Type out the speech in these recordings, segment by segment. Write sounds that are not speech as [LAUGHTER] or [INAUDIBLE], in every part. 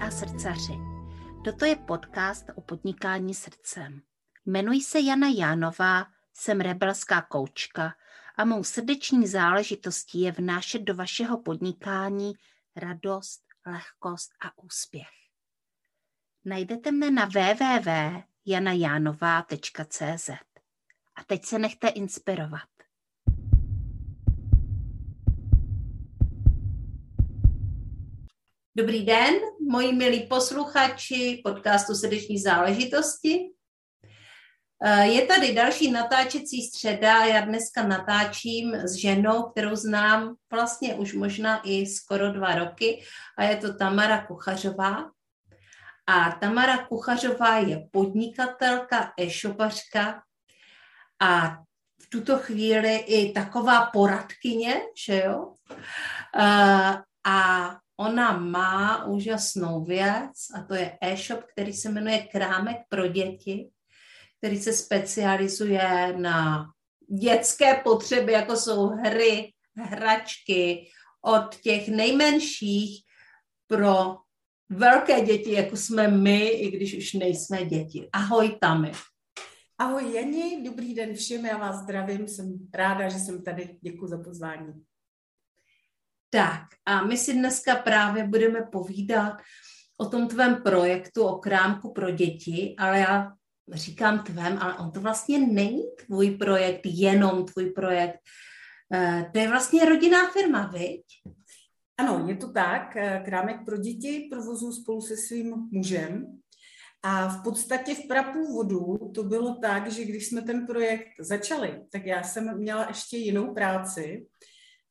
a srdcaři. Toto je podcast o podnikání srdcem. Jmenuji se Jana Jánová, jsem rebelská koučka a mou srdeční záležitostí je vnášet do vašeho podnikání radost, lehkost a úspěch. Najdete mne na www.janajánová.cz A teď se nechte inspirovat. Dobrý den, moji milí posluchači podcastu Srdeční záležitosti. Eh, je tady další natáčecí středa. Já dneska natáčím s ženou, kterou znám vlastně už možná i skoro dva roky a je to Tamara Kuchařová. A Tamara Kuchařová je podnikatelka, e-shopařka a v tuto chvíli i taková poradkyně, že jo? Eh, a ona má úžasnou věc a to je e-shop, který se jmenuje Krámek pro děti, který se specializuje na dětské potřeby, jako jsou hry, hračky, od těch nejmenších pro velké děti, jako jsme my, i když už nejsme děti. Ahoj, Tami. Ahoj, Jeni, dobrý den všem, já vás zdravím, jsem ráda, že jsem tady, děkuji za pozvání. Tak a my si dneska právě budeme povídat o tom tvém projektu, o krámku pro děti, ale já říkám tvém, ale on to vlastně není tvůj projekt, jenom tvůj projekt. Eh, to je vlastně rodinná firma, viď? Ano, je to tak. Eh, krámek pro děti provozu spolu se svým mužem. A v podstatě v prapůvodu to bylo tak, že když jsme ten projekt začali, tak já jsem měla ještě jinou práci,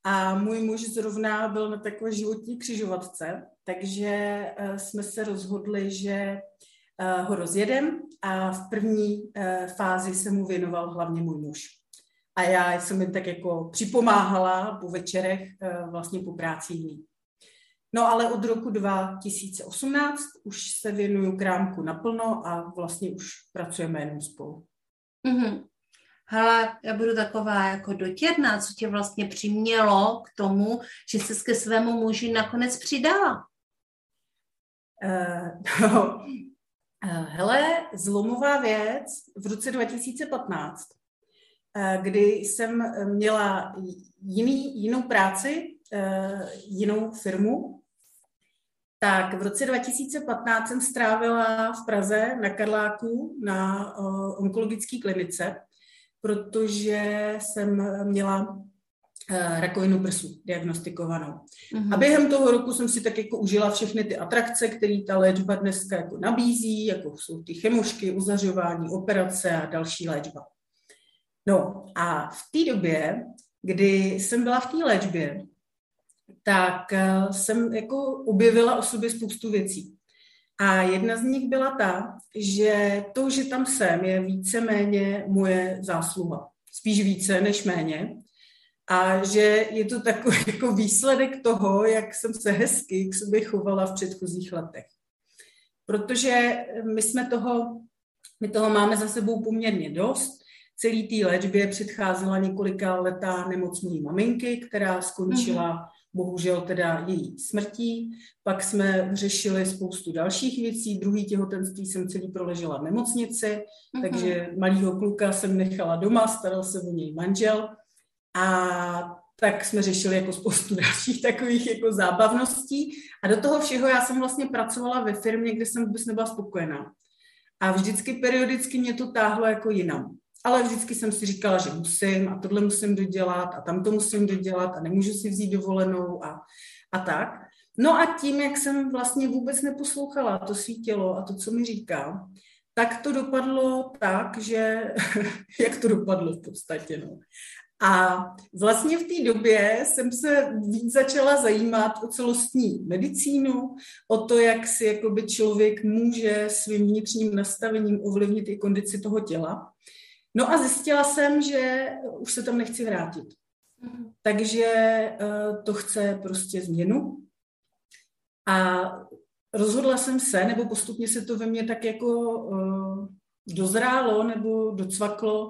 a můj muž zrovna byl na takové životní křižovatce, takže eh, jsme se rozhodli, že eh, ho rozjedem a v první eh, fázi se mu věnoval hlavně můj muž. A já jsem jim tak jako připomáhala po večerech, vlastně po práci jiný. No ale od roku 2018 už se věnuju krámku naplno a vlastně už pracujeme jenom spolu. Mm-hmm hele, já budu taková jako dotěrná, co tě vlastně přimělo k tomu, že se ke svému muži nakonec přidala? Uh, [LAUGHS] no, uh, hele, zlomová věc v roce 2015, uh, kdy jsem měla jiný, jinou práci, uh, jinou firmu, tak v roce 2015 jsem strávila v Praze na Karláku na uh, onkologické klinice protože jsem měla eh, rakovinu prsu diagnostikovanou. Mm-hmm. A během toho roku jsem si tak jako užila všechny ty atrakce, které ta léčba dneska jako nabízí, jako jsou ty chemušky, uzařování, operace a další léčba. No a v té době, kdy jsem byla v té léčbě, tak eh, jsem jako objevila o sobě spoustu věcí. A jedna z nich byla ta, že to, že tam jsem, je víceméně moje zásluha. Spíš více než méně. A že je to takový [LAUGHS] jako výsledek toho, jak jsem se hezky k sobě chovala v předchozích letech. Protože my jsme toho, my toho máme za sebou poměrně dost. Celý té léčbě předcházela několika letá nemoc mojí maminky, která skončila mm-hmm bohužel teda její smrtí. Pak jsme řešili spoustu dalších věcí. Druhý těhotenství jsem celý proležela v nemocnici, uh-huh. takže malýho kluka jsem nechala doma, staral se o něj manžel. A tak jsme řešili jako spoustu [LAUGHS] dalších takových jako zábavností. A do toho všeho já jsem vlastně pracovala ve firmě, kde jsem vůbec nebyla spokojená. A vždycky periodicky mě to táhlo jako jinam ale vždycky jsem si říkala, že musím a tohle musím dodělat a tam to musím dodělat a nemůžu si vzít dovolenou a, a tak. No a tím, jak jsem vlastně vůbec neposlouchala to svítilo a to, co mi říká, tak to dopadlo tak, že, [LAUGHS] jak to dopadlo v podstatě, no. A vlastně v té době jsem se víc začala zajímat o celostní medicínu, o to, jak si jakoby člověk může svým vnitřním nastavením ovlivnit i kondici toho těla. No a zjistila jsem, že už se tam nechci vrátit. Mm. Takže uh, to chce prostě změnu. A rozhodla jsem se, nebo postupně se to ve mně tak jako uh, dozrálo nebo docvaklo,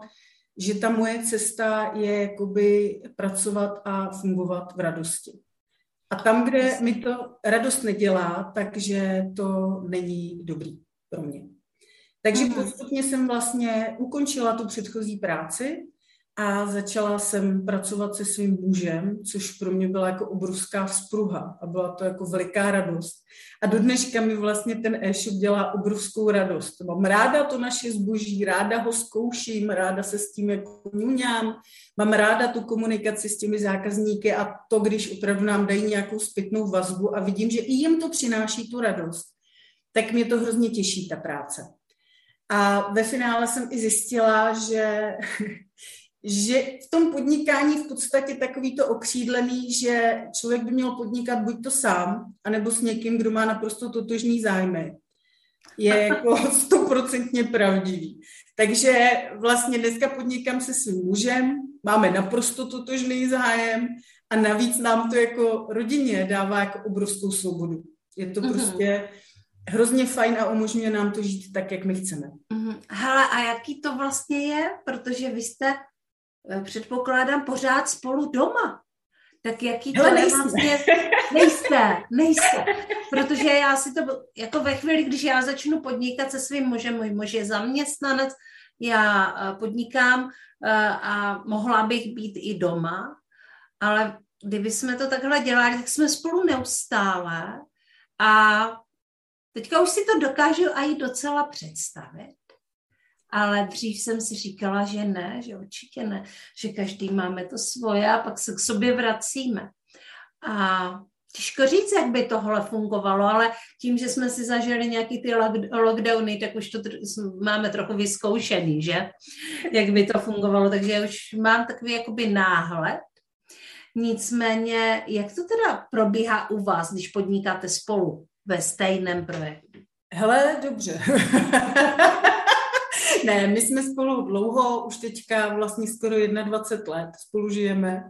že ta moje cesta je jakoby pracovat a fungovat v radosti. A tam, kde mi to radost nedělá, takže to není dobrý pro mě. Takže mm. postupně jsem vlastně ukončila tu předchozí práci a začala jsem pracovat se svým mužem, což pro mě byla jako obrovská vzpruha a byla to jako veliká radost. A do dneška mi vlastně ten e-shop dělá obrovskou radost. Mám ráda to naše zboží, ráda ho zkouším, ráda se s tím jako ňuňám, mám ráda tu komunikaci s těmi zákazníky a to, když opravdu nám dají nějakou zpětnou vazbu a vidím, že i jim to přináší tu radost, tak mě to hrozně těší, ta práce. A ve finále jsem i zjistila, že [LAUGHS] že v tom podnikání v podstatě takový to okřídlený, že člověk by měl podnikat buď to sám, anebo s někým, kdo má naprosto totožný zájmy, je [LAUGHS] jako stoprocentně pravdivý. Takže vlastně dneska podnikám se svým mužem, máme naprosto totožný zájem a navíc nám to jako rodině dává jako obrovskou svobodu. Je to uh-huh. prostě hrozně fajn a umožňuje nám to žít tak, jak my chceme. Uh-huh. Hele, a jaký to vlastně je? Protože vy jste Eh, předpokládám, pořád spolu doma. Tak jaký to je vlastně... [LAUGHS] Nejste, nejste. Protože já si to, jako ve chvíli, když já začnu podnikat se svým mužem, můj muž je zaměstnanec, já eh, podnikám eh, a mohla bych být i doma, ale kdyby jsme to takhle dělali, tak jsme spolu neustále a teďka už si to dokážu i docela představit ale dřív jsem si říkala, že ne, že určitě ne, že každý máme to svoje a pak se k sobě vracíme. A těžko říct, jak by tohle fungovalo, ale tím, že jsme si zažili nějaký ty lockdowny, tak už to máme trochu vyzkoušený, že? Jak by to fungovalo, takže už mám takový jakoby náhled. Nicméně, jak to teda probíhá u vás, když podnikáte spolu ve stejném projektu? Hele, dobře. [LAUGHS] ne, my jsme spolu dlouho, už teďka vlastně skoro 21 let spolu žijeme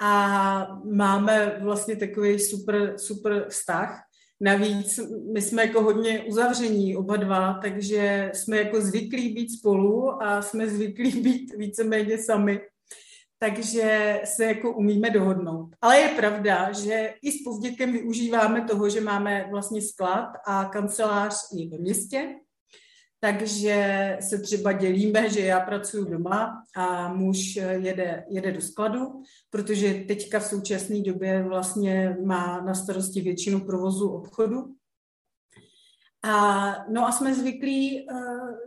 a máme vlastně takový super, super vztah. Navíc my jsme jako hodně uzavření oba dva, takže jsme jako zvyklí být spolu a jsme zvyklí být víceméně sami. Takže se jako umíme dohodnout. Ale je pravda, že i s povděkem využíváme toho, že máme vlastně sklad a kancelář i ve městě, takže se třeba dělíme, že já pracuji doma a muž jede, jede do skladu, protože teďka v současné době vlastně má na starosti většinu provozu obchodu. A, no a jsme zvyklí uh,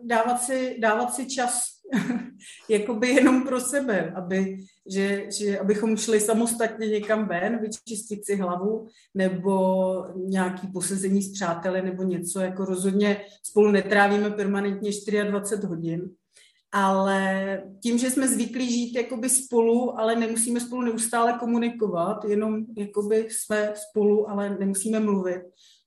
dávat, si, dávat si čas [LAUGHS] jakoby jenom pro sebe, aby, že, že abychom šli samostatně někam ven, vyčistit si hlavu, nebo nějaký posezení s přáteli, nebo něco, jako rozhodně spolu netrávíme permanentně 24 hodin, ale tím, že jsme zvyklí žít jakoby spolu, ale nemusíme spolu neustále komunikovat, jenom jakoby jsme spolu, ale nemusíme mluvit,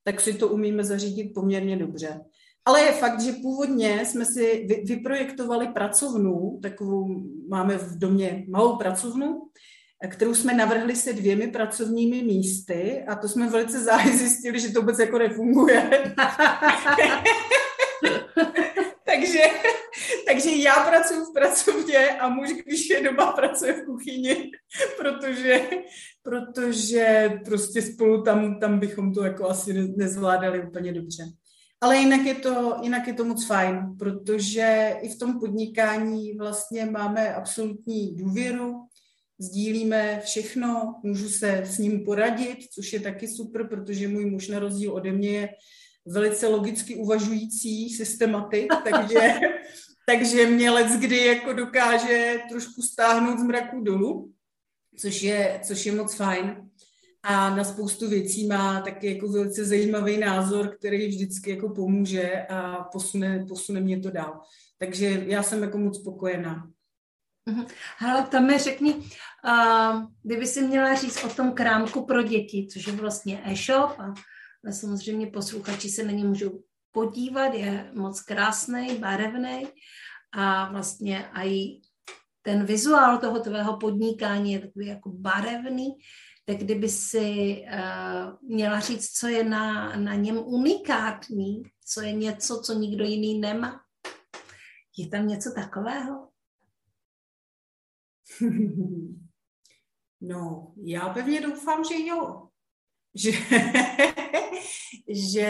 tak si to umíme zařídit poměrně dobře. Ale je fakt, že původně jsme si vyprojektovali pracovnu, takovou máme v domě malou pracovnu, kterou jsme navrhli se dvěmi pracovními místy a to jsme velice záhy zjistili, že to vůbec jako nefunguje. [LAUGHS] takže, takže já pracuji v pracovně a muž, když je doma, pracuje v kuchyni, protože, protože prostě spolu tam, tam bychom to jako asi nezvládali úplně dobře. Ale jinak je, to, jinak je to moc fajn, protože i v tom podnikání vlastně máme absolutní důvěru, sdílíme všechno, můžu se s ním poradit, což je taky super, protože můj muž na rozdíl ode mě je velice logicky uvažující systematik, [LAUGHS] takže, takže mě let kdy jako dokáže trošku stáhnout z mraku dolů, což je, což je moc fajn a na spoustu věcí má taky jako velice zajímavý názor, který vždycky jako pomůže a posune, posune mě to dál. Takže já jsem jako moc spokojená. Mhm. Hele, tam mi řekni, uh, kdyby si měla říct o tom krámku pro děti, což je vlastně e-shop a samozřejmě posluchači se na ně můžou podívat, je moc krásný, barevný a vlastně i ten vizuál toho tvého podnikání je takový jako barevný, tak kdyby si uh, měla říct, co je na, na něm unikátní, co je něco, co nikdo jiný nemá. Je tam něco takového? [LAUGHS] No, já pevně doufám, že jo. [LAUGHS] že, že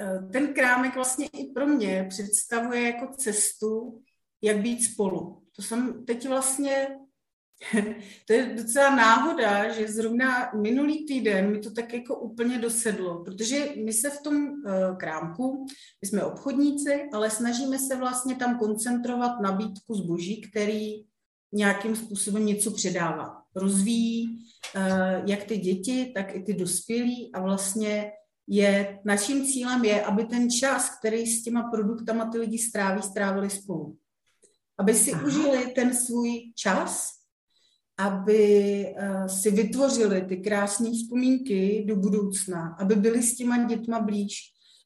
eh, ten krámek vlastně i pro mě představuje jako cestu, jak být spolu. To jsem teď vlastně [LAUGHS] to je docela náhoda, že zrovna minulý týden mi to tak jako úplně dosedlo, protože my se v tom uh, krámku, my jsme obchodníci, ale snažíme se vlastně tam koncentrovat nabídku zboží, který nějakým způsobem něco předává. Rozvíjí uh, jak ty děti, tak i ty dospělí a vlastně je, naším cílem je, aby ten čas, který s těma produktama ty lidi stráví, strávili spolu. Aby si Aha. užili ten svůj čas, aby uh, si vytvořili ty krásné vzpomínky do budoucna, aby byli s těma dětma blíž.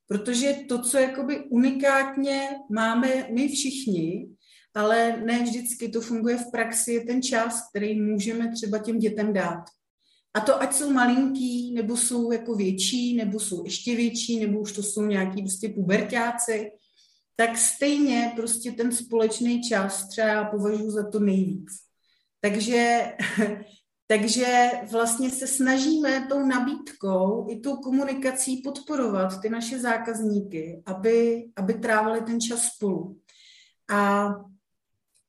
Protože to, co jakoby unikátně máme my všichni, ale ne vždycky to funguje v praxi, je ten čas, který můžeme třeba těm dětem dát. A to ať jsou malinký, nebo jsou jako větší, nebo jsou ještě větší, nebo už to jsou nějaký prostě pubertáci, tak stejně prostě ten společný čas třeba považuji za to nejvíc. Takže, [LAUGHS] takže vlastně se snažíme tou nabídkou i tou komunikací podporovat ty naše zákazníky, aby, aby trávili ten čas spolu. A,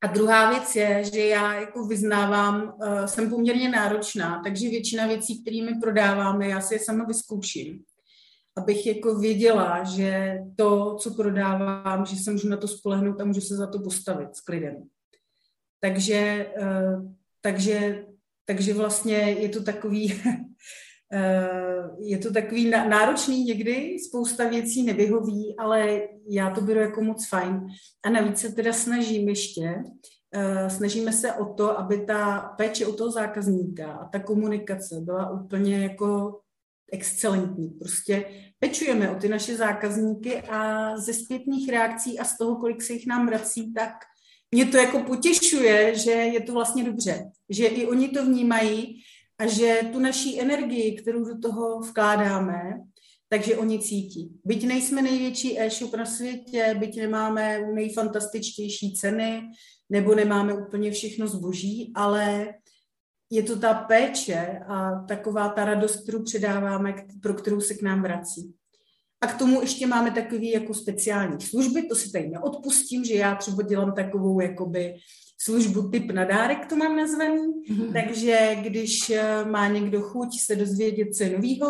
a druhá věc je, že já jako vyznávám, uh, jsem poměrně náročná, takže většina věcí, kterými prodáváme, já si je sama vyzkouším abych jako věděla, že to, co prodávám, že se můžu na to spolehnout a můžu se za to postavit s klidem. Takže, eh, takže, takže vlastně je to takový, [LAUGHS] eh, je to takový náročný někdy, spousta věcí nevyhoví, ale já to beru jako moc fajn. A navíc se teda snažím ještě, eh, snažíme se o to, aby ta péče o toho zákazníka a ta komunikace byla úplně jako excelentní. Prostě pečujeme o ty naše zákazníky a ze zpětných reakcí a z toho, kolik se jich nám vrací, tak mě to jako potěšuje, že je to vlastně dobře, že i oni to vnímají a že tu naší energii, kterou do toho vkládáme, takže oni cítí. Byť nejsme největší e-shop na světě, byť nemáme nejfantastičtější ceny, nebo nemáme úplně všechno zboží, ale je to ta péče a taková ta radost, kterou předáváme, pro kterou se k nám vrací. A k tomu ještě máme takové jako speciální služby, to si tady neodpustím, že já třeba dělám takovou jakoby službu typ na dárek, to mám nazvaný. Mm-hmm. Takže když eh, má někdo chuť se dozvědět, co je novýho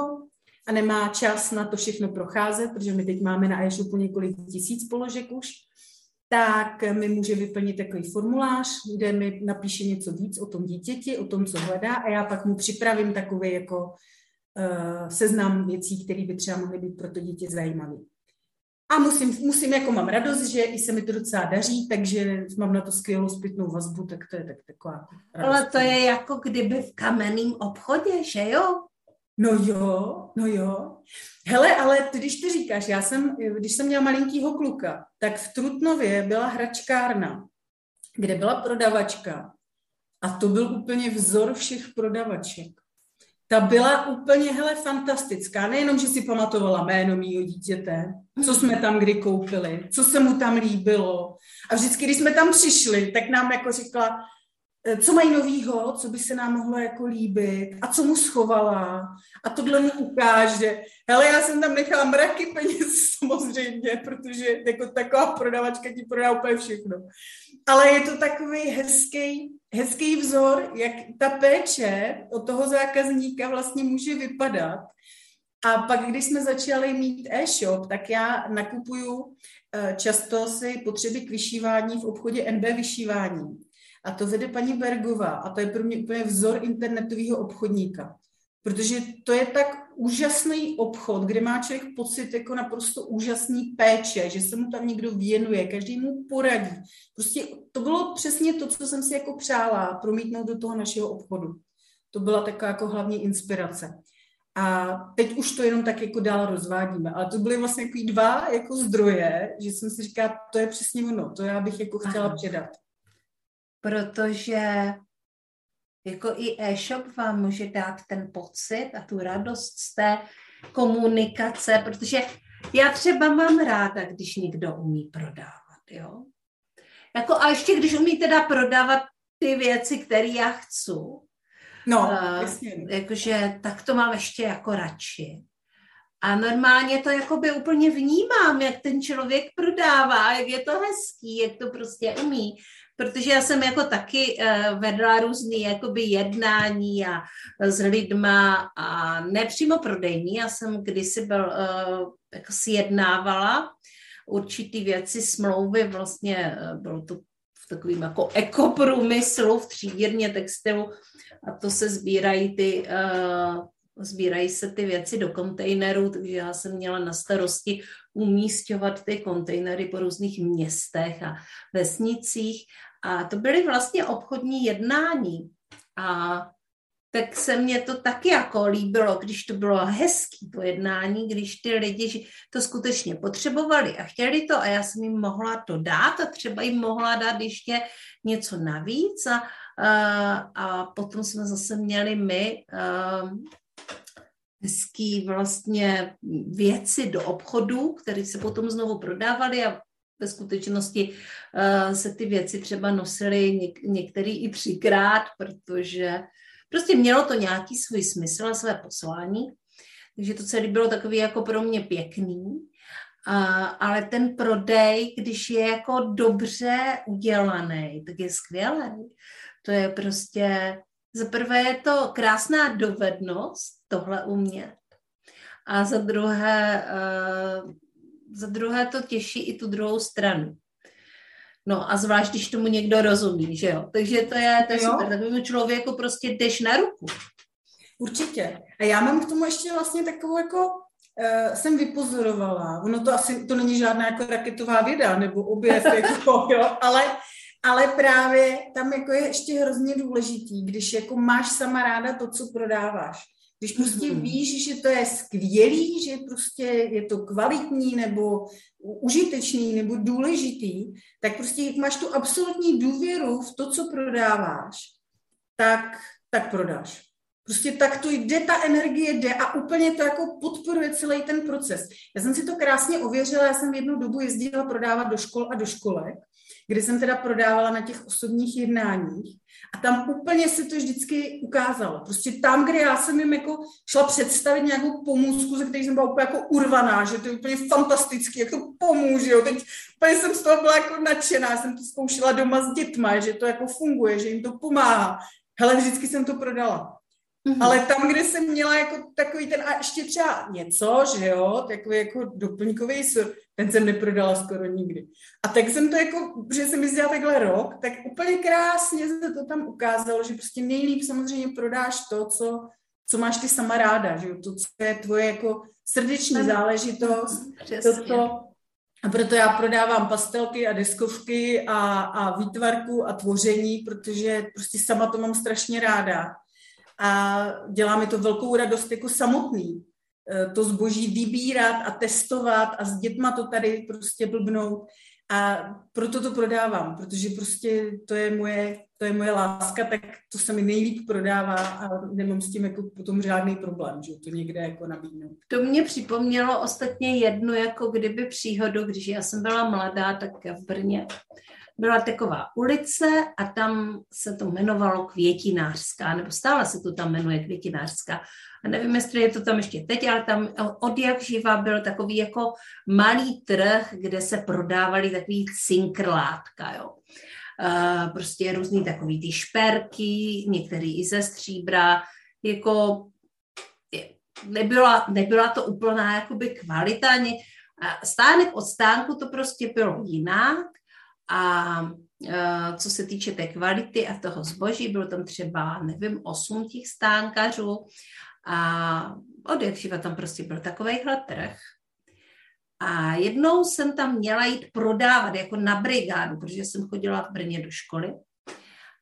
a nemá čas na to všechno procházet, protože my teď máme na e-shopu několik tisíc položek už, tak mi může vyplnit takový formulář, kde mi napíše něco víc o tom dítěti, o tom, co hledá a já pak mu připravím takový jako seznam věcí, které by třeba mohly být pro to dítě zajímavé. A musím, musím, jako mám radost, že i se mi to docela daří, takže mám na to skvělou zpětnou vazbu, tak to je tak taková radost. Ale to je jako kdyby v kamenném obchodě, že jo? No jo, no jo. Hele, ale ty, když ty říkáš, já jsem, když jsem měla malinkýho kluka, tak v Trutnově byla hračkárna, kde byla prodavačka a to byl úplně vzor všech prodavaček. Ta byla úplně, hele, fantastická. Nejenom, že si pamatovala jméno mýho dítěte, co jsme tam kdy koupili, co se mu tam líbilo. A vždycky, když jsme tam přišli, tak nám jako Eh, co mají novýho, co by se nám mohlo jako líbit a co mu schovala a tohle mu ukáže. Hele, já jsem tam nechala mraky peněz [LAUGHS] samozřejmě, protože jako taková prodavačka ti prodá úplně všechno. Ale je to takový hezký, hezký vzor, jak ta péče od toho zákazníka vlastně může vypadat. A pak, když jsme začali mít e-shop, tak já nakupuju eh, často si potřeby k vyšívání v obchodě NB vyšívání. A to vede paní Bergová a to je pro mě úplně vzor internetového obchodníka. Protože to je tak úžasný obchod, kde má člověk pocit jako naprosto úžasný péče, že se mu tam někdo věnuje, každý mu poradí. Prostě to bylo přesně to, co jsem si jako přála promítnout do toho našeho obchodu. To byla taková jako hlavní inspirace. A teď už to jenom tak jako dál rozvádíme. Ale to byly vlastně jako dva jako zdroje, že jsem si říkala, to je přesně ono, to já bych jako chtěla Aha. předat protože jako i e-shop vám může dát ten pocit a tu radost z té komunikace, protože já třeba mám ráda, když někdo umí prodávat, jo. Jako a ještě když umí teda prodávat ty věci, které já chci, No, uh, jasně. Jakože tak to mám ještě jako radši. A normálně to jakoby úplně vnímám, jak ten člověk prodává, jak je to hezký, jak to prostě umí. Protože já jsem jako taky uh, vedla různý jakoby jednání a s lidma a nepřímo prodejní. Já jsem kdysi byl, uh, jako si jednávala určitý věci, smlouvy, vlastně uh, bylo to v takovým jako ekoprůmyslu, v třídírně textilu a to se sbírají ty sbírají se ty věci do kontejnerů, takže já jsem měla na starosti umístěvat ty kontejnery po různých městech a vesnicích a to byly vlastně obchodní jednání. A tak se mně to taky jako líbilo, když to bylo hezký to jednání, když ty lidi to skutečně potřebovali a chtěli to a já jsem jim mohla to dát a třeba jim mohla dát ještě něco navíc a, a, a potom jsme zase měli my a, hezký vlastně věci do obchodu, které se potom znovu prodávaly a ve skutečnosti uh, se ty věci třeba nosily něk- některý i třikrát, protože prostě mělo to nějaký svůj smysl a své poslání. Takže to celé bylo takový jako pro mě pěkný. Uh, ale ten prodej, když je jako dobře udělaný, tak je skvělý. To je prostě, za prvé je to krásná dovednost tohle umět. A za druhé, uh, za druhé to těší i tu druhou stranu. No a zvlášť, když tomu někdo rozumí, že jo. Takže to je, to je super. Takovému člověku prostě jdeš na ruku. Určitě. A já mám k tomu ještě vlastně takovou jako uh, jsem vypozorovala, ono to asi, to není žádná jako raketová věda nebo objev, [LAUGHS] jako, jo, ale, ale právě tam jako je ještě hrozně důležitý, když jako máš sama ráda to, co prodáváš. Když prostě mm-hmm. víš, že to je skvělý, že prostě je to kvalitní nebo užitečný nebo důležitý, tak prostě jak máš tu absolutní důvěru v to, co prodáváš, tak, tak prodáš. Prostě tak to jde, ta energie jde a úplně to jako podporuje celý ten proces. Já jsem si to krásně ověřila, já jsem jednu dobu jezdila prodávat do škol a do školek kdy jsem teda prodávala na těch osobních jednáních a tam úplně se to vždycky ukázalo. Prostě tam, kde já jsem jim jako šla představit nějakou pomůcku, ze které jsem byla úplně jako urvaná, že to je úplně fantastický, jak to pomůže. Jo. Teď úplně jsem z toho byla jako nadšená, jsem to zkoušela doma s dětma, že to jako funguje, že jim to pomáhá. Hele, vždycky jsem to prodala. Mm-hmm. Ale tam, kde jsem měla jako takový ten, a ještě třeba něco, že jo, takový jako doplňkový sur, ten jsem neprodala skoro nikdy. A tak jsem to jako, že jsem jezdila takhle rok, tak úplně krásně se to tam ukázalo, že prostě nejlíp samozřejmě prodáš to, co, co máš ty sama ráda, že jo, to, co je tvoje jako srdeční ano. záležitost, Přesně. to, co, a proto já prodávám pastelky a deskovky a, a výtvarku a tvoření, protože prostě sama to mám strašně ráda a dělá mi to velkou radost jako samotný. E, to zboží vybírat a testovat a s dětma to tady prostě blbnout. A proto to prodávám, protože prostě to je moje, to je moje láska, tak to se mi nejlíp prodává a nemám s tím jako potom žádný problém, že to někde jako nabídnout. To mě připomnělo ostatně jednu jako kdyby příhodu, když já jsem byla mladá, tak v Brně byla taková ulice a tam se to jmenovalo Květinářská, nebo stále se to tam jmenuje Květinářská. A nevím, jestli je to tam ještě teď, ale tam od jak živa byl takový jako malý trh, kde se prodávaly takový cinkrlátka, jo. Uh, prostě různý takový ty šperky, některý i ze stříbra, jako nebyla, nebyla to úplná jakoby kvalita, stánek od stánku to prostě bylo jinak, a uh, co se týče té kvality a toho zboží, bylo tam třeba, nevím, osm těch stánkařů a od jak živa tam prostě byl takovýhle trh. A jednou jsem tam měla jít prodávat jako na brigádu, protože jsem chodila v Brně do školy.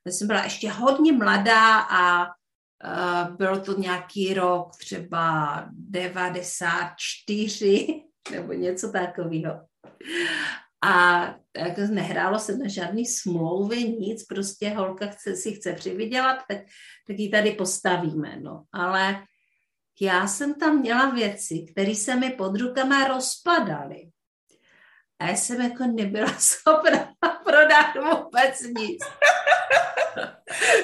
Já jsem byla ještě hodně mladá a uh, bylo to nějaký rok třeba 94 [LAUGHS] nebo něco takového. A jako nehrálo se na žádný smlouvy, nic, prostě holka chce, si chce přivydělat, tak, tak ji tady postavíme. No. Ale já jsem tam měla věci, které se mi pod rukama rozpadaly. A já jsem jako nebyla [LAUGHS] schopna prodat vůbec nic. [LAUGHS]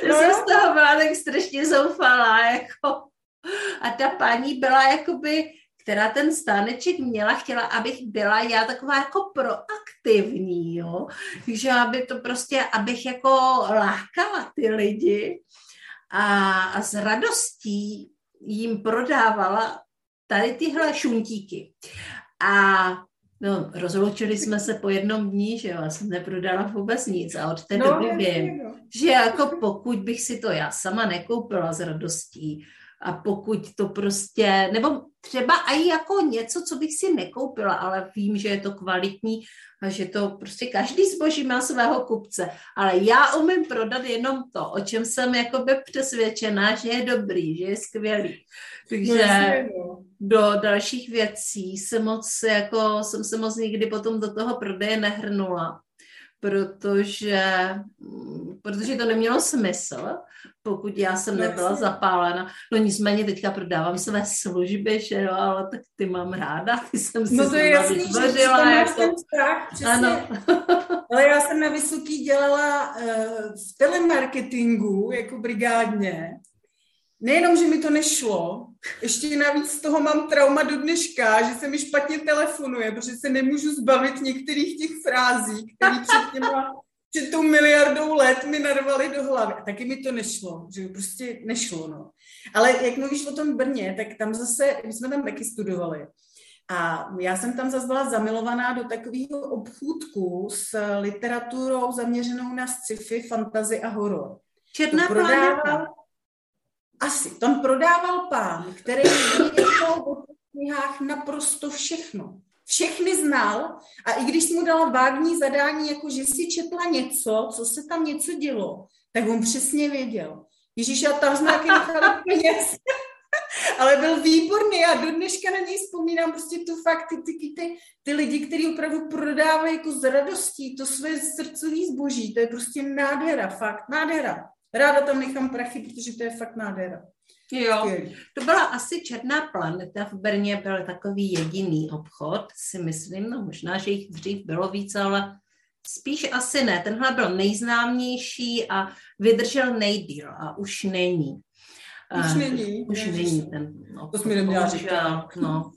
Já jsem z toho byla tak strašně ta paní byla jakoby, která ten stáneček měla, chtěla, abych byla já taková jako proaktivní, jo, že aby to prostě, abych jako lákala ty lidi a, a s radostí jim prodávala tady tyhle šuntíky. A No, rozloučili jsme se po jednom dní, že jo, já jsem neprodala vůbec nic a od té no, doby vím, no. že jako pokud bych si to já sama nekoupila s radostí a pokud to prostě, nebo třeba i jako něco, co bych si nekoupila, ale vím, že je to kvalitní a že to prostě každý zboží má svého kupce, ale já umím prodat jenom to, o čem jsem jakoby přesvědčená, že je dobrý, že je skvělý. Takže no, do dalších věcí se moc, jako, jsem se moc nikdy potom do toho prodeje nehrnula, protože, protože to nemělo smysl, pokud já jsem nebyla zapálena. No nicméně teďka prodávám své služby, že jo, ale tak ty mám ráda, [LAUGHS] ty jsem si no to je jasný, vytvořila. Že jako... ten strach, přesně. Ano. [LAUGHS] ale já jsem na Vysoký dělala uh, v telemarketingu jako brigádně nejenom, že mi to nešlo, ještě navíc z toho mám trauma do dneška, že se mi špatně telefonuje, protože se nemůžu zbavit některých těch frází, které před těma před tou miliardou let mi narvali do hlavy. A taky mi to nešlo, že prostě nešlo, no. Ale jak mluvíš o tom Brně, tak tam zase, my jsme tam taky studovali. A já jsem tam zase byla zamilovaná do takového obchůdku s literaturou zaměřenou na sci-fi, fantasy a horor. Černá planeta. Asi. Tam prodával pán, který věděl o knihách naprosto všechno. Všechny znal a i když mu dala vágní zadání, jako že si četla něco, co se tam něco dělo, tak on přesně věděl. Ježíš, a tam znaky nechali peněz. [LAUGHS] Ale byl výborný a do dneška na něj vzpomínám prostě tu fakt, ty, ty, ty, ty lidi, kteří opravdu prodávají jako z radostí to své srdcový zboží, to je prostě nádhera, fakt, nádhera. Ráda tam nechám prachy, protože to je fakt nádhera. Jo, to byla asi Černá planeta. V Brně byl takový jediný obchod, si myslím, no možná, že jich dřív bylo víc, ale spíš asi ne. Tenhle byl nejznámější a vydržel nejdíl a už není. Už není. Uh, už není ten obchod. To jsme neměla říkat. No.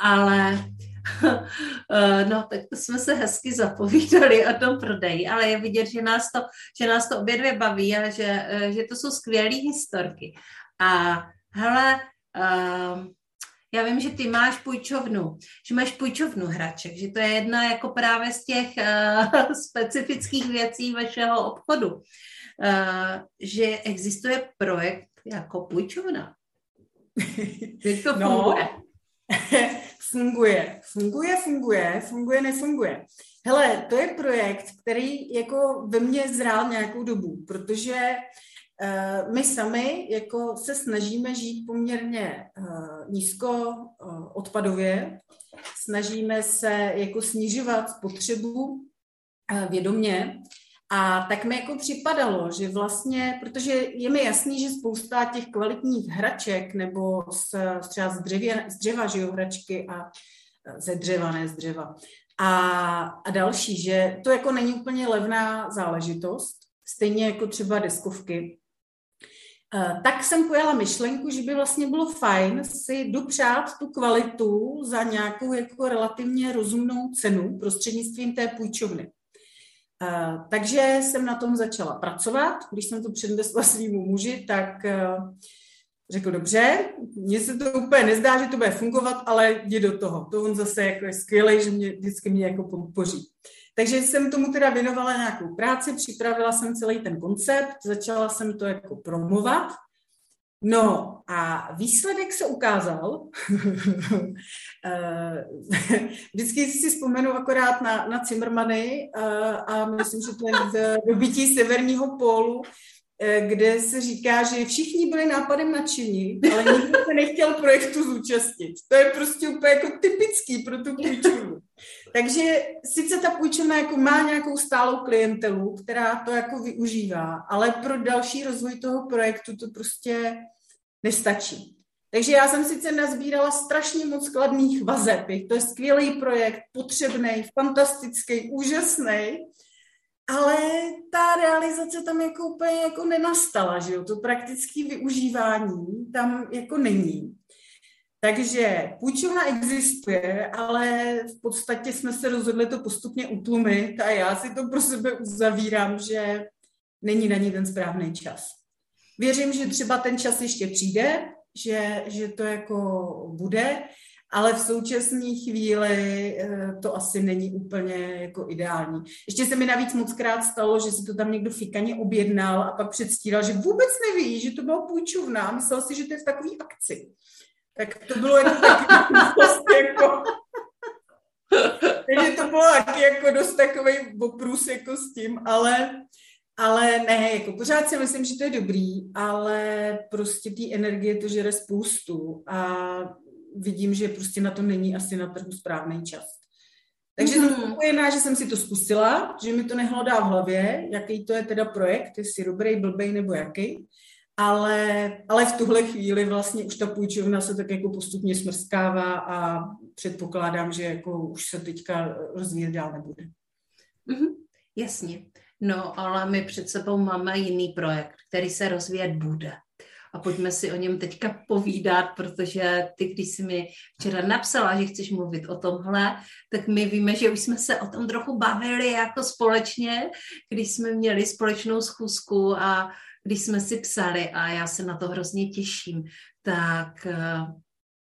Ale Eh, [LAUGHS] no, tak to jsme se hezky zapovídali o tom prodeji, ale je vidět, že nás to, že nás to obě dvě baví a že, eh, že to jsou skvělé historky. A hele, uh, já vím, že ty máš půjčovnu, že máš půjčovnu hraček, že to je jedna jako právě z těch uh, [LAUGHS] specifických věcí vašeho obchodu, uh, že existuje projekt jako půjčovna. [LAUGHS] Jak to no. Funguje? [LAUGHS] funguje, funguje, funguje, funguje, nefunguje. Hele, to je projekt, který jako ve mně zrál nějakou dobu, protože uh, my sami jako se snažíme žít poměrně uh, nízko uh, odpadově, snažíme se jako snižovat spotřebu vědomě a tak mi jako připadalo, že vlastně, protože je mi jasný, že spousta těch kvalitních hraček nebo z, třeba z, dřevě, z dřeva, že jo, hračky a ze dřeva, ne z dřeva. A, a další, že to jako není úplně levná záležitost, stejně jako třeba deskovky. Tak jsem pojala myšlenku, že by vlastně bylo fajn si dopřát tu kvalitu za nějakou jako relativně rozumnou cenu prostřednictvím té půjčovny. Uh, takže jsem na tom začala pracovat. Když jsem to přednesla svýmu muži, tak uh, řekl, dobře, mně se to úplně nezdá, že to bude fungovat, ale jdi do toho. To on zase jako je skvělý, že mě vždycky mě jako podpoří. Takže jsem tomu teda věnovala nějakou práci, připravila jsem celý ten koncept, začala jsem to jako promovat No a výsledek se ukázal. [LAUGHS] Eh, vždycky si vzpomenu akorát na, na Cimrmany a, eh, a myslím, že to je v dobytí severního pólu, eh, kde se říká, že všichni byli nápadem nadšení, ale nikdo se nechtěl projektu zúčastnit. To je prostě úplně jako typický pro tu půjčovnu. Takže sice ta půjčovna jako má nějakou stálou klientelu, která to jako využívá, ale pro další rozvoj toho projektu to prostě nestačí. Takže já jsem sice nazbírala strašně moc skladných vazeb. To je skvělý projekt, potřebný, fantastický, úžasný, ale ta realizace tam jako úplně jako nenastala, že jo, to praktické využívání tam jako není. Takže půjčovna existuje, ale v podstatě jsme se rozhodli to postupně utlumit a já si to pro sebe uzavírám, že není na ní ten správný čas. Věřím, že třeba ten čas ještě přijde, že, že to jako bude, ale v současné chvíli eh, to asi není úplně jako ideální. Ještě se mi navíc moc krát stalo, že si to tam někdo fikaně objednal a pak předstíral, že vůbec neví, že to bylo půjčovna a myslel si, že to je v takové akci. Tak to bylo jako taky jako... Takže to bylo taky jako dost takový oprus jako s tím, ale, ale ne, jako pořád si myslím, že to je dobrý, ale prostě té energie to žere spoustu a vidím, že prostě na to není asi na trhu správný čas. Takže mm-hmm. jsem spokojená, že jsem si to zkusila, že mi to nehlodá v hlavě, jaký to je teda projekt, jestli dobrý, blbej nebo jaký. Ale, ale v tuhle chvíli vlastně už ta půjčovna se tak jako postupně smrskává a předpokládám, že jako už se teďka rozvíjet dál nebude. Mm-hmm, jasně. No, ale my před sebou máme jiný projekt, který se rozvíjet bude a pojďme si o něm teďka povídat, protože ty, když jsi mi včera napsala, že chceš mluvit o tomhle, tak my víme, že už jsme se o tom trochu bavili jako společně, když jsme měli společnou schůzku a když jsme si psali a já se na to hrozně těším, tak uh,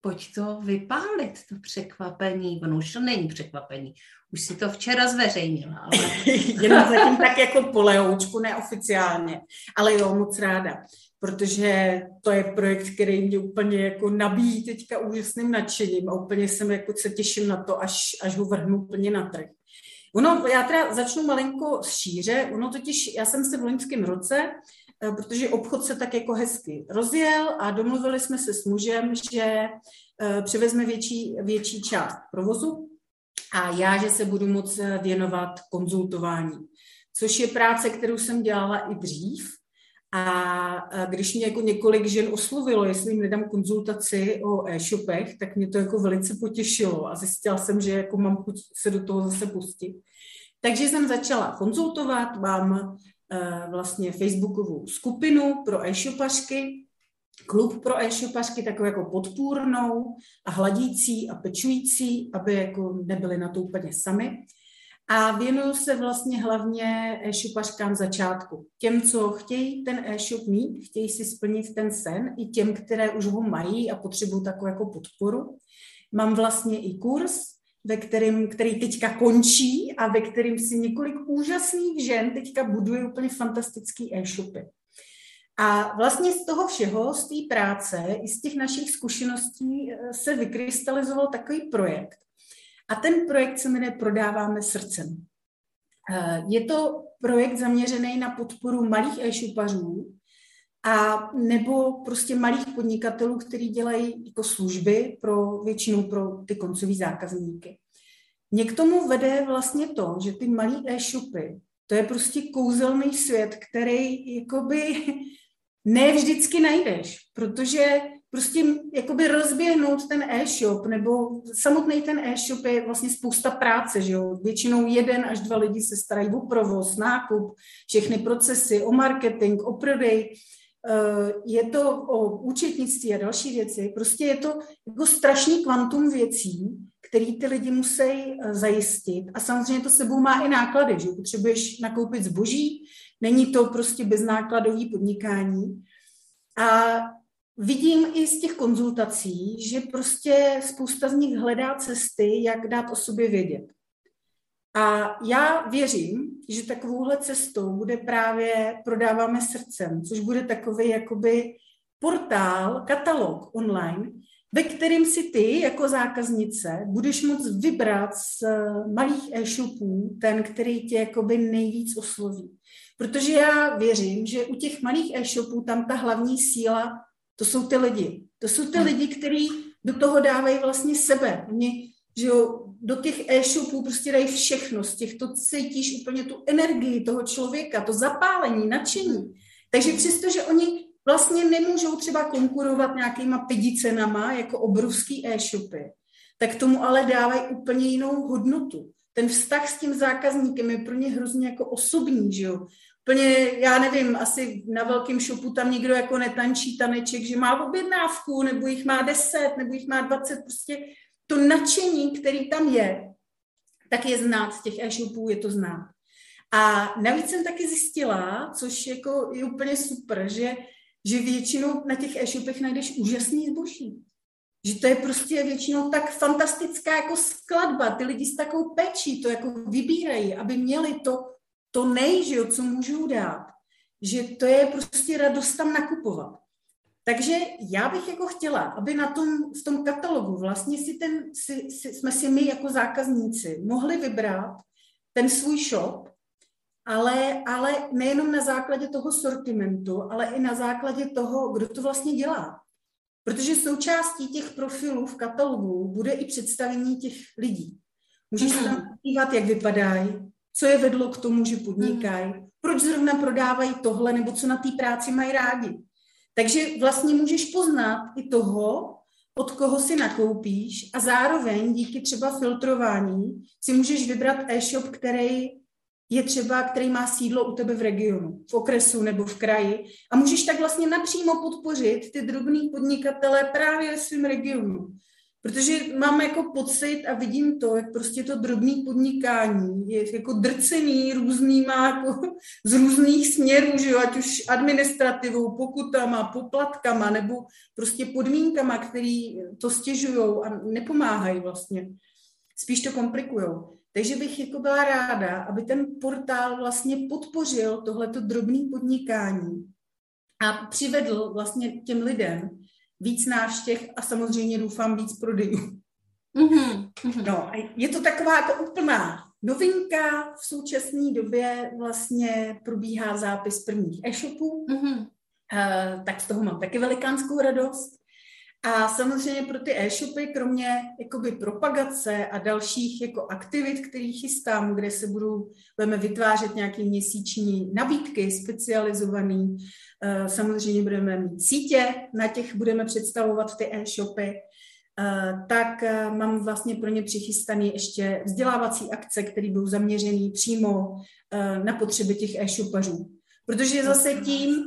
pojď to vypálit, to překvapení. Ono už to není překvapení, už si to včera zveřejnila. Ale... [LAUGHS] Jenom zatím tak jako polehoučku, neoficiálně, ale jo, moc ráda protože to je projekt, který mě úplně jako nabíjí teďka úžasným nadšením a úplně jsem jako se těším na to, až, až ho vrhnu úplně na trh. Ono, já teda začnu malinko šíře, ono totiž, já jsem se v loňském roce, eh, protože obchod se tak jako hezky rozjel a domluvili jsme se s mužem, že eh, převezme větší, větší část provozu a já, že se budu moc věnovat konzultování, což je práce, kterou jsem dělala i dřív, a když mě jako několik žen oslovilo, jestli jim nedám konzultaci o e-shopech, tak mě to jako velice potěšilo a zjistila jsem, že jako mám chuť se do toho zase pustit. Takže jsem začala konzultovat, mám vlastně facebookovou skupinu pro e-shopařky, klub pro e-shopařky, takovou jako podpůrnou a hladící a pečující, aby jako nebyly na to úplně sami. A věnuju se vlastně hlavně e-shopařkám začátku. Těm, co chtějí ten e-shop mít, chtějí si splnit ten sen, i těm, které už ho mají a potřebují takovou jako podporu. Mám vlastně i kurz, ve kterým, který teďka končí a ve kterým si několik úžasných žen teďka buduje úplně fantastický e-shopy. A vlastně z toho všeho, z té práce i z těch našich zkušeností eh, se vykrystalizoval takový projekt, a ten projekt se jmenuje Prodáváme srdcem. Eh, je to projekt zaměřený na podporu malých e-shopařů a nebo prostě malých podnikatelů, kteří dělají jako služby pro většinou pro ty koncový zákazníky. Mě k tomu vede vlastně to, že ty malé e-shopy, to je prostě kouzelný svět, který jakoby [LAUGHS] ne vždycky najdeš, protože prostě jakoby rozběhnout ten e-shop, nebo samotný ten e-shop je vlastně spousta práce, že jo? Většinou jeden až dva lidi se starají o provoz, nákup, všechny procesy, o marketing, o prodej, je to o účetnictví a další věci. Prostě je to jako strašný kvantum věcí, které ty lidi musí eh, zajistit. A samozřejmě to sebou má i náklady, že potřebuješ nakoupit zboží, není to prostě beznákladový podnikání. A vidím i z těch konzultací, že prostě spousta z nich hledá cesty, jak dát o sobě vědět. A já věřím, že takovouhle cestou bude právě Prodáváme srdcem, což bude takový jakoby portál, katalog online, ve kterým si ty jako zákaznice budeš moct vybrat z malých e-shopů ten, který tě jakoby nejvíc osloví. Protože já věřím, že u těch malých e-shopů tam ta hlavní síla to jsou ty lidi. To jsou ty hmm. lidi, kteří do toho dávají vlastně sebe. Oni, že jo, do těch e-shopů prostě dají všechno, z těch to cítíš úplně tu energii toho člověka, to zapálení, nadšení. Takže přesto, že oni vlastně nemůžou třeba konkurovat nějakýma pedicenama jako obrovský e-shopy, tak tomu ale dávají úplně jinou hodnotu. ten vztah s tím zákazníkem je pro ně hrozně jako osobní, že jo. Plně, já nevím, asi na velkém shopu tam někdo jako netančí taneček, že má objednávku, nebo jich má deset, nebo jich má dvacet, prostě to nadšení, který tam je, tak je znát z těch e-shopů, je to znát. A navíc jsem taky zjistila, což jako je úplně super, že, že většinou na těch e-shopech najdeš úžasný zboží. Že to je prostě většinou tak fantastická jako skladba. Ty lidi s takovou pečí to jako vybírají, aby měli to, to nej, že jo, co můžou dát. Že to je prostě radost tam nakupovat. Takže já bych jako chtěla, aby na tom, v tom katalogu vlastně si ten, si, si, jsme si my jako zákazníci mohli vybrat ten svůj shop, ale, ale nejenom na základě toho sortimentu, ale i na základě toho, kdo to vlastně dělá. Protože součástí těch profilů v katalogu bude i představení těch lidí. Můžeš se tam mhm. dívat, jak vypadají, co je vedlo k tomu, že podnikají, mhm. proč zrovna prodávají tohle, nebo co na té práci mají rádi. Takže vlastně můžeš poznat i toho, od koho si nakoupíš a zároveň díky třeba filtrování si můžeš vybrat e-shop, který je třeba, který má sídlo u tebe v regionu, v okresu nebo v kraji a můžeš tak vlastně napřímo podpořit ty drobný podnikatele právě ve svém regionu. Protože mám jako pocit a vidím to, jak prostě to drobné podnikání je jako drcený různýma, jako z různých směrů, že jo, ať už administrativou, pokutama, poplatkama nebo prostě podmínkama, který to stěžují a nepomáhají vlastně. Spíš to komplikujou. Takže bych jako byla ráda, aby ten portál vlastně podpořil tohleto drobné podnikání a přivedl vlastně těm lidem víc návštěv a samozřejmě doufám víc prodejů. Mm-hmm. No a je to taková jako úplná novinka. V současné době vlastně probíhá zápis prvních e-shopů, mm-hmm. uh, tak z toho mám taky velikánskou radost. A samozřejmě pro ty e-shopy, kromě jakoby propagace a dalších jako aktivit, které chystám, kde se budu, budeme vytvářet nějaké měsíční nabídky specializované, eh, samozřejmě budeme mít sítě, na těch budeme představovat ty e-shopy, eh, tak eh, mám vlastně pro ně přichystané ještě vzdělávací akce, které budou zaměřené přímo na potřeby těch e-shopařů. Protože zase tím,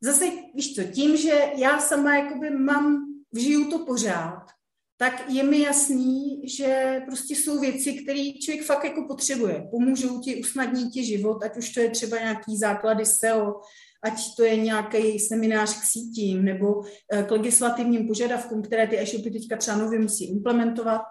zase víš co, tím, že já sama jakoby mám žiju to pořád, tak je mi jasný, že prostě jsou věci, které člověk fakt jako potřebuje. Pomůžou ti, usnadní ti život, ať už to je třeba nějaký základy SEO, ať to je nějaký seminář k sítím nebo eh, k legislativním požadavkům, které ty e-shopy teďka třeba nově musí implementovat,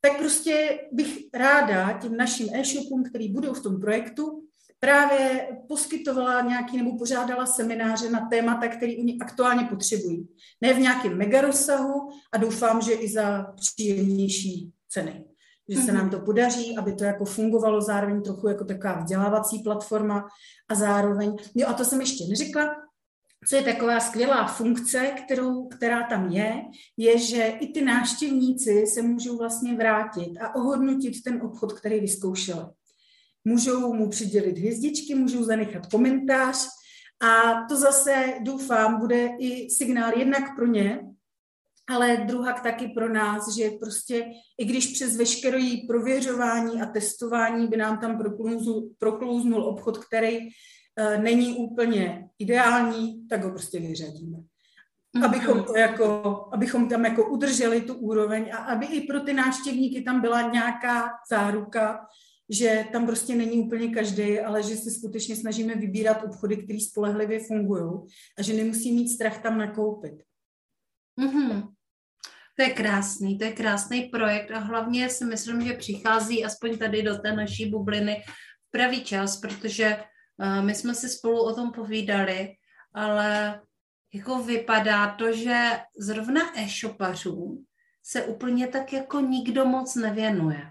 tak prostě bych ráda těm našim e-shopům, který budou v tom projektu, právě poskytovala nějaký nebo pořádala semináře na témata, které oni aktuálně potřebují. Ne v nějakém mega rozsahu a doufám, že i za příjemnější ceny. Že se nám to podaří, aby to jako fungovalo zároveň trochu jako taková vzdělávací platforma a zároveň, jo a to jsem ještě neřekla, co je taková skvělá funkce, kterou, která tam je, je, že i ty návštěvníci se můžou vlastně vrátit a ohodnotit ten obchod, který vyzkoušeli můžou mu přidělit hvězdičky, můžou zanechat komentář a to zase doufám bude i signál jednak pro ně, ale druhak taky pro nás, že prostě i když přes veškeré prověřování a testování by nám tam proklouznul, proklouznul obchod, který uh, není úplně ideální, tak ho prostě vyřadíme. Mhm. Abychom, to jako, abychom tam jako udrželi tu úroveň a aby i pro ty návštěvníky tam byla nějaká záruka, že tam prostě není úplně každý, ale že se skutečně snažíme vybírat obchody, které spolehlivě fungují a že nemusí mít strach tam nakoupit. Mm-hmm. To je krásný, to je krásný projekt a hlavně si myslím, že přichází aspoň tady do té naší bubliny v pravý čas, protože uh, my jsme si spolu o tom povídali, ale jako vypadá to, že zrovna e-shopařům se úplně tak jako nikdo moc nevěnuje.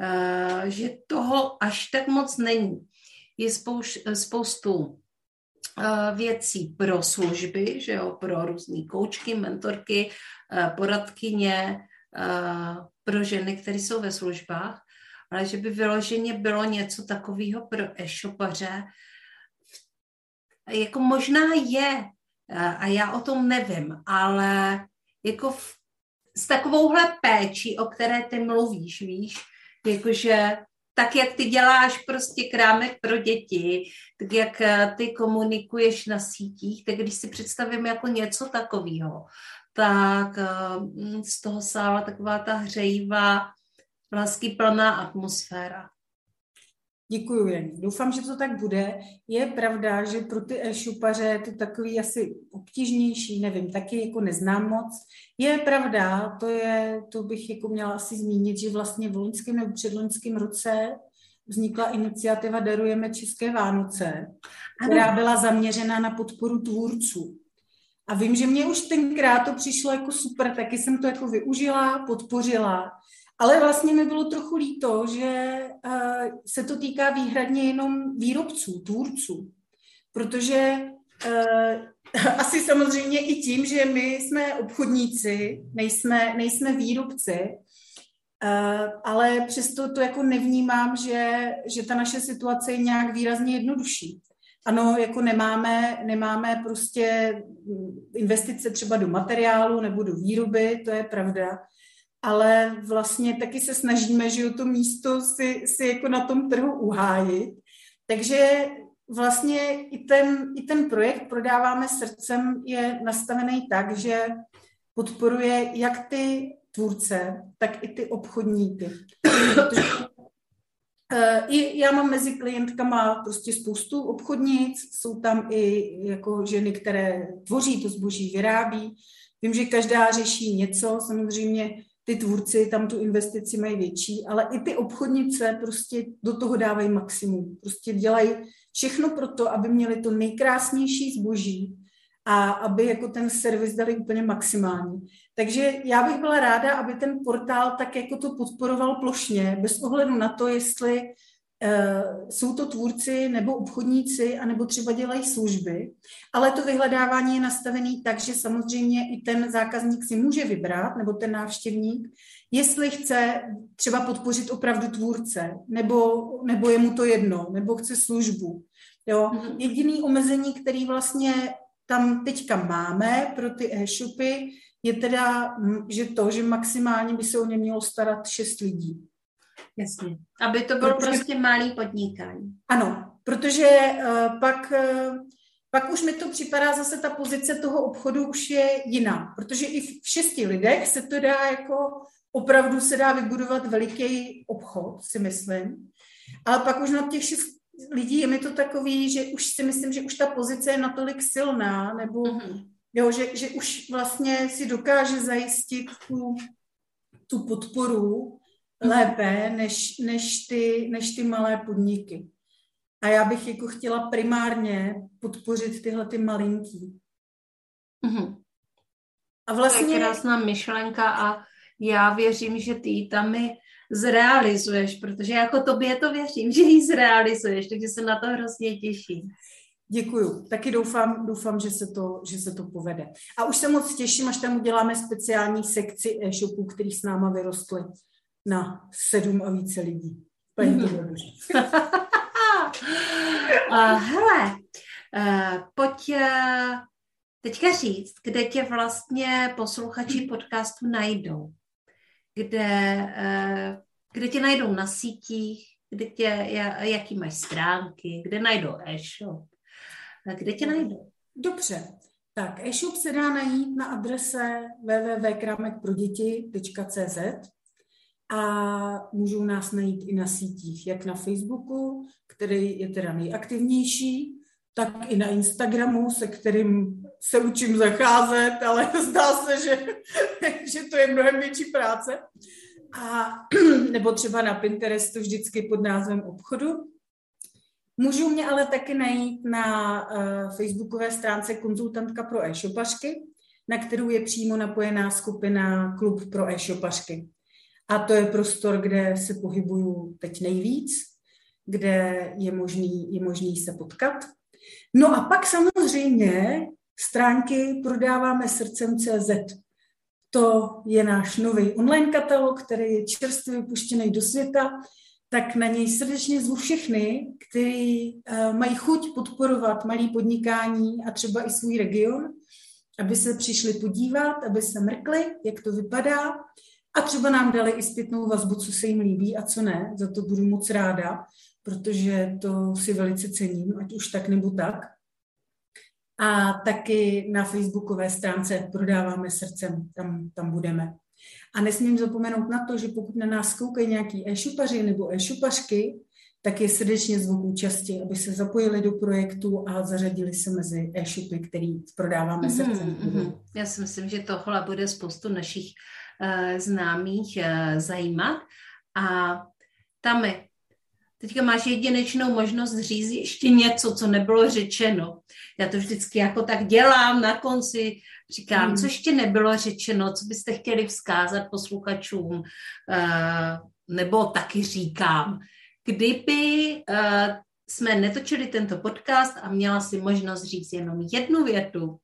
Eh, že toho až tak moc není. Je spouš, spoustu eh, věcí pro služby, že jo, pro různé koučky, mentorky, eh, poradkyně, pro ženy, které jsou ve službách, ale že by vyloženě bylo něco takového pro e-shopaře, jako možná je, a já o tom nevím, ale jako v, s takovouhle péčí, o které ty mluvíš, víš, Jakože tak, jak ty děláš prostě krámek pro děti, tak jak eh, ty komunikuješ na sítích, tak když si představím jako něco takového, tak eh, z toho sála taková ta hřejivá, lásky plná atmosféra. Děkuji, Jení. Doufám, že to tak bude. Je pravda, že pro ty e-šupaře je to takový asi obtížnější, nevím, taky jako neznám moc. Je pravda, to, je, to bych jako měla asi zmínit, že vlastně v loňském nebo předloňském roce vznikla iniciativa Darujeme České Vánoce, která byla zaměřena na podporu tvůrců. A vím, že mě už tenkrát to přišlo jako super, taky jsem to jako využila, podpořila. Ale vlastně mi bylo trochu líto, že uh, se to týká výhradně jenom výrobců, tvůrců. Protože uh, [LAUGHS] asi samozřejmě i tím, že my jsme obchodníci, nejsme, nejsme výrobci, uh, ale přesto to jako nevnímám, že, že ta naše situace je nějak výrazně jednodušší. Ano, jako nemáme, nemáme prostě investice třeba do materiálu nebo do výroby, to je pravda, ale vlastně taky se snažíme, že to místo si, si jako na tom trhu uhájit. Takže vlastně i ten, i ten projekt Prodáváme srdcem je nastavený tak, že podporuje jak ty tvůrce, tak i ty obchodníky. Eh, i já mám mezi klientkama prostě spoustu obchodnic, jsou tam i jako ženy, které tvoří to zboží, vyrábí. Vím, že každá řeší něco, samozřejmě ty tvůrci tam tu investici mají větší, ale i ty obchodnice prostě do toho dávají maximum. Prostě dělají všechno pro to, aby měli to nejkrásnější zboží a aby jako ten servis dali úplně maximální. Takže já bych byla ráda, aby ten portál tak jako to podporoval plošně, bez ohledu na to, jestli jsou to tvůrci nebo obchodníci, anebo třeba dělají služby, ale to vyhledávání je nastavené tak, že samozřejmě i ten zákazník si může vybrat, nebo ten návštěvník, jestli chce třeba podpořit opravdu tvůrce, nebo, nebo je mu to jedno, nebo chce službu. Jo? Mm-hmm. Jediný omezení, který vlastně tam teďka máme pro ty e-shopy, je teda, že to, že maximálně by se o ně mělo starat šest lidí. Jasně. Aby to bylo protože, prostě malý podnikání. Ano, protože uh, pak, uh, pak už mi to připadá zase ta pozice toho obchodu už je jiná, protože i v šesti lidech se to dá jako opravdu se dá vybudovat veliký obchod, si myslím. Ale pak už na těch šest lidí je mi to takový, že už si myslím, že už ta pozice je natolik silná, nebo mm-hmm. jo, že, že už vlastně si dokáže zajistit tu, tu podporu lépe než, než, ty, než ty malé podniky. A já bych jako chtěla primárně podpořit tyhle ty malinký. Mm-hmm. A vlastně... To je krásná myšlenka a já věřím, že ty tam mi zrealizuješ, protože jako tobě to věřím, [LAUGHS] že ji zrealizuješ, takže se na to hrozně těším. Děkuju. Taky doufám, doufám že, se to, že se to povede. A už se moc těším, až tam uděláme speciální sekci e-shopů, který s náma vyrostly na sedm a více lidí. mm-hmm. [LAUGHS] uh, hele, uh, pojď uh, teďka říct, kde tě vlastně posluchači podcastu najdou. Kde, uh, kde tě najdou na sítích, kde tě, jaký máš stránky, kde najdou e-shop, kde tě najdou. Dobře, tak e-shop se dá najít na adrese www.kramekproděti.cz a můžou nás najít i na sítích, jak na Facebooku, který je teda nejaktivnější, tak i na Instagramu, se kterým se učím zacházet, ale [LAUGHS] zdá se, že, že to je mnohem větší práce. A, [CLEARS THROAT] nebo třeba na Pinterestu vždycky pod názvem obchodu. Můžou mě ale taky najít na uh, facebookové stránce konzultantka pro e-shopařky, na kterou je přímo napojená skupina Klub pro e-shopařky. A to je prostor, kde se pohybuju teď nejvíc, kde je možný, je možný se potkat. No a pak samozřejmě stránky prodáváme srdcem CZ. To je náš nový online katalog, který je čerstvě vypuštěný do světa, tak na něj srdečně zvu všechny, kteří uh, mají chuť podporovat malý podnikání a třeba i svůj region, aby se přišli podívat, aby se mrkli, jak to vypadá a třeba nám dali i zpětnou vazbu, co se jim líbí a co ne. Za to budu moc ráda, protože to si velice cením, ať už tak nebo tak. A taky na facebookové stránce prodáváme srdcem, tam, tam budeme. A nesmím zapomenout na to, že pokud na nás koukají nějaký e-šupaři nebo e-šupařky, tak je srdečně zvu k účasti, aby se zapojili do projektu a zařadili se mezi e-shopy, který prodáváme mm-hmm, srdcem. Mm-hmm. Já si myslím, že tohle bude spoustu našich známých uh, zajímat. A tam teďka máš jedinečnou možnost říct ještě něco, co nebylo řečeno. Já to vždycky jako tak dělám na konci, říkám, mm. co ještě nebylo řečeno, co byste chtěli vzkázat posluchačům, uh, nebo taky říkám, kdyby jsme netočili tento podcast a měla si možnost říct jenom jednu větu,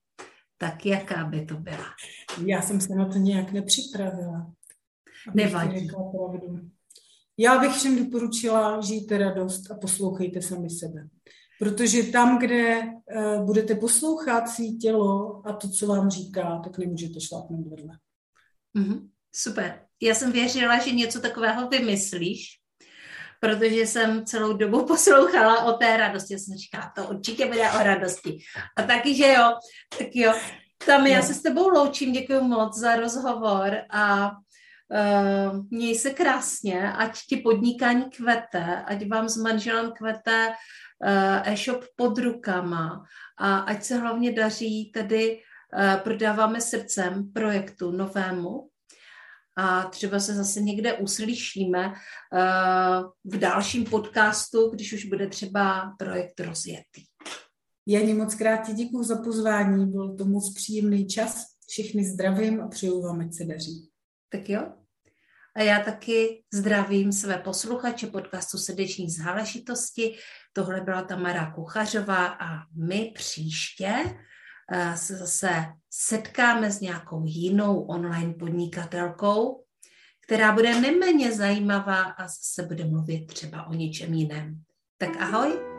tak jaká by to byla? Já jsem se na to nějak nepřipravila. Nevadí. Já bych všem doporučila, žijte radost a poslouchejte sami sebe. Protože tam, kde uh, budete poslouchat svý tělo a to, co vám říká, tak nemůžete šlápnout vedle. Mm-hmm. Super. Já jsem věřila, že něco takového vymyslíš, protože jsem celou dobu [LAUGHS] poslouchala o té radosti. Já jsem říkala, to určitě bude o radosti. A taky, že jo, tak jo. Tam já se s tebou loučím, děkuji moc za rozhovor a uh, měj se krásně, ať ti podnikání kvete, ať vám s manželem kvete uh, e-shop pod rukama a ať se hlavně daří tedy uh, prodáváme srdcem projektu novému, a třeba se zase někde uslyšíme uh, v dalším podcastu, když už bude třeba projekt rozjetý. Janí moc krát ti děkuji za pozvání, byl to moc příjemný čas. Všichni zdravím a přeju vám, ať se daří. Tak jo. A já taky zdravím své posluchače podcastu Srdeční záležitosti. Tohle byla Tamara Kuchařová a my příště Eh, se zase setkáme s nějakou jinou online podnikatelkou, která bude neméně zajímavá a zase bude mluvit třeba o něčem jiném. Tak ahoj.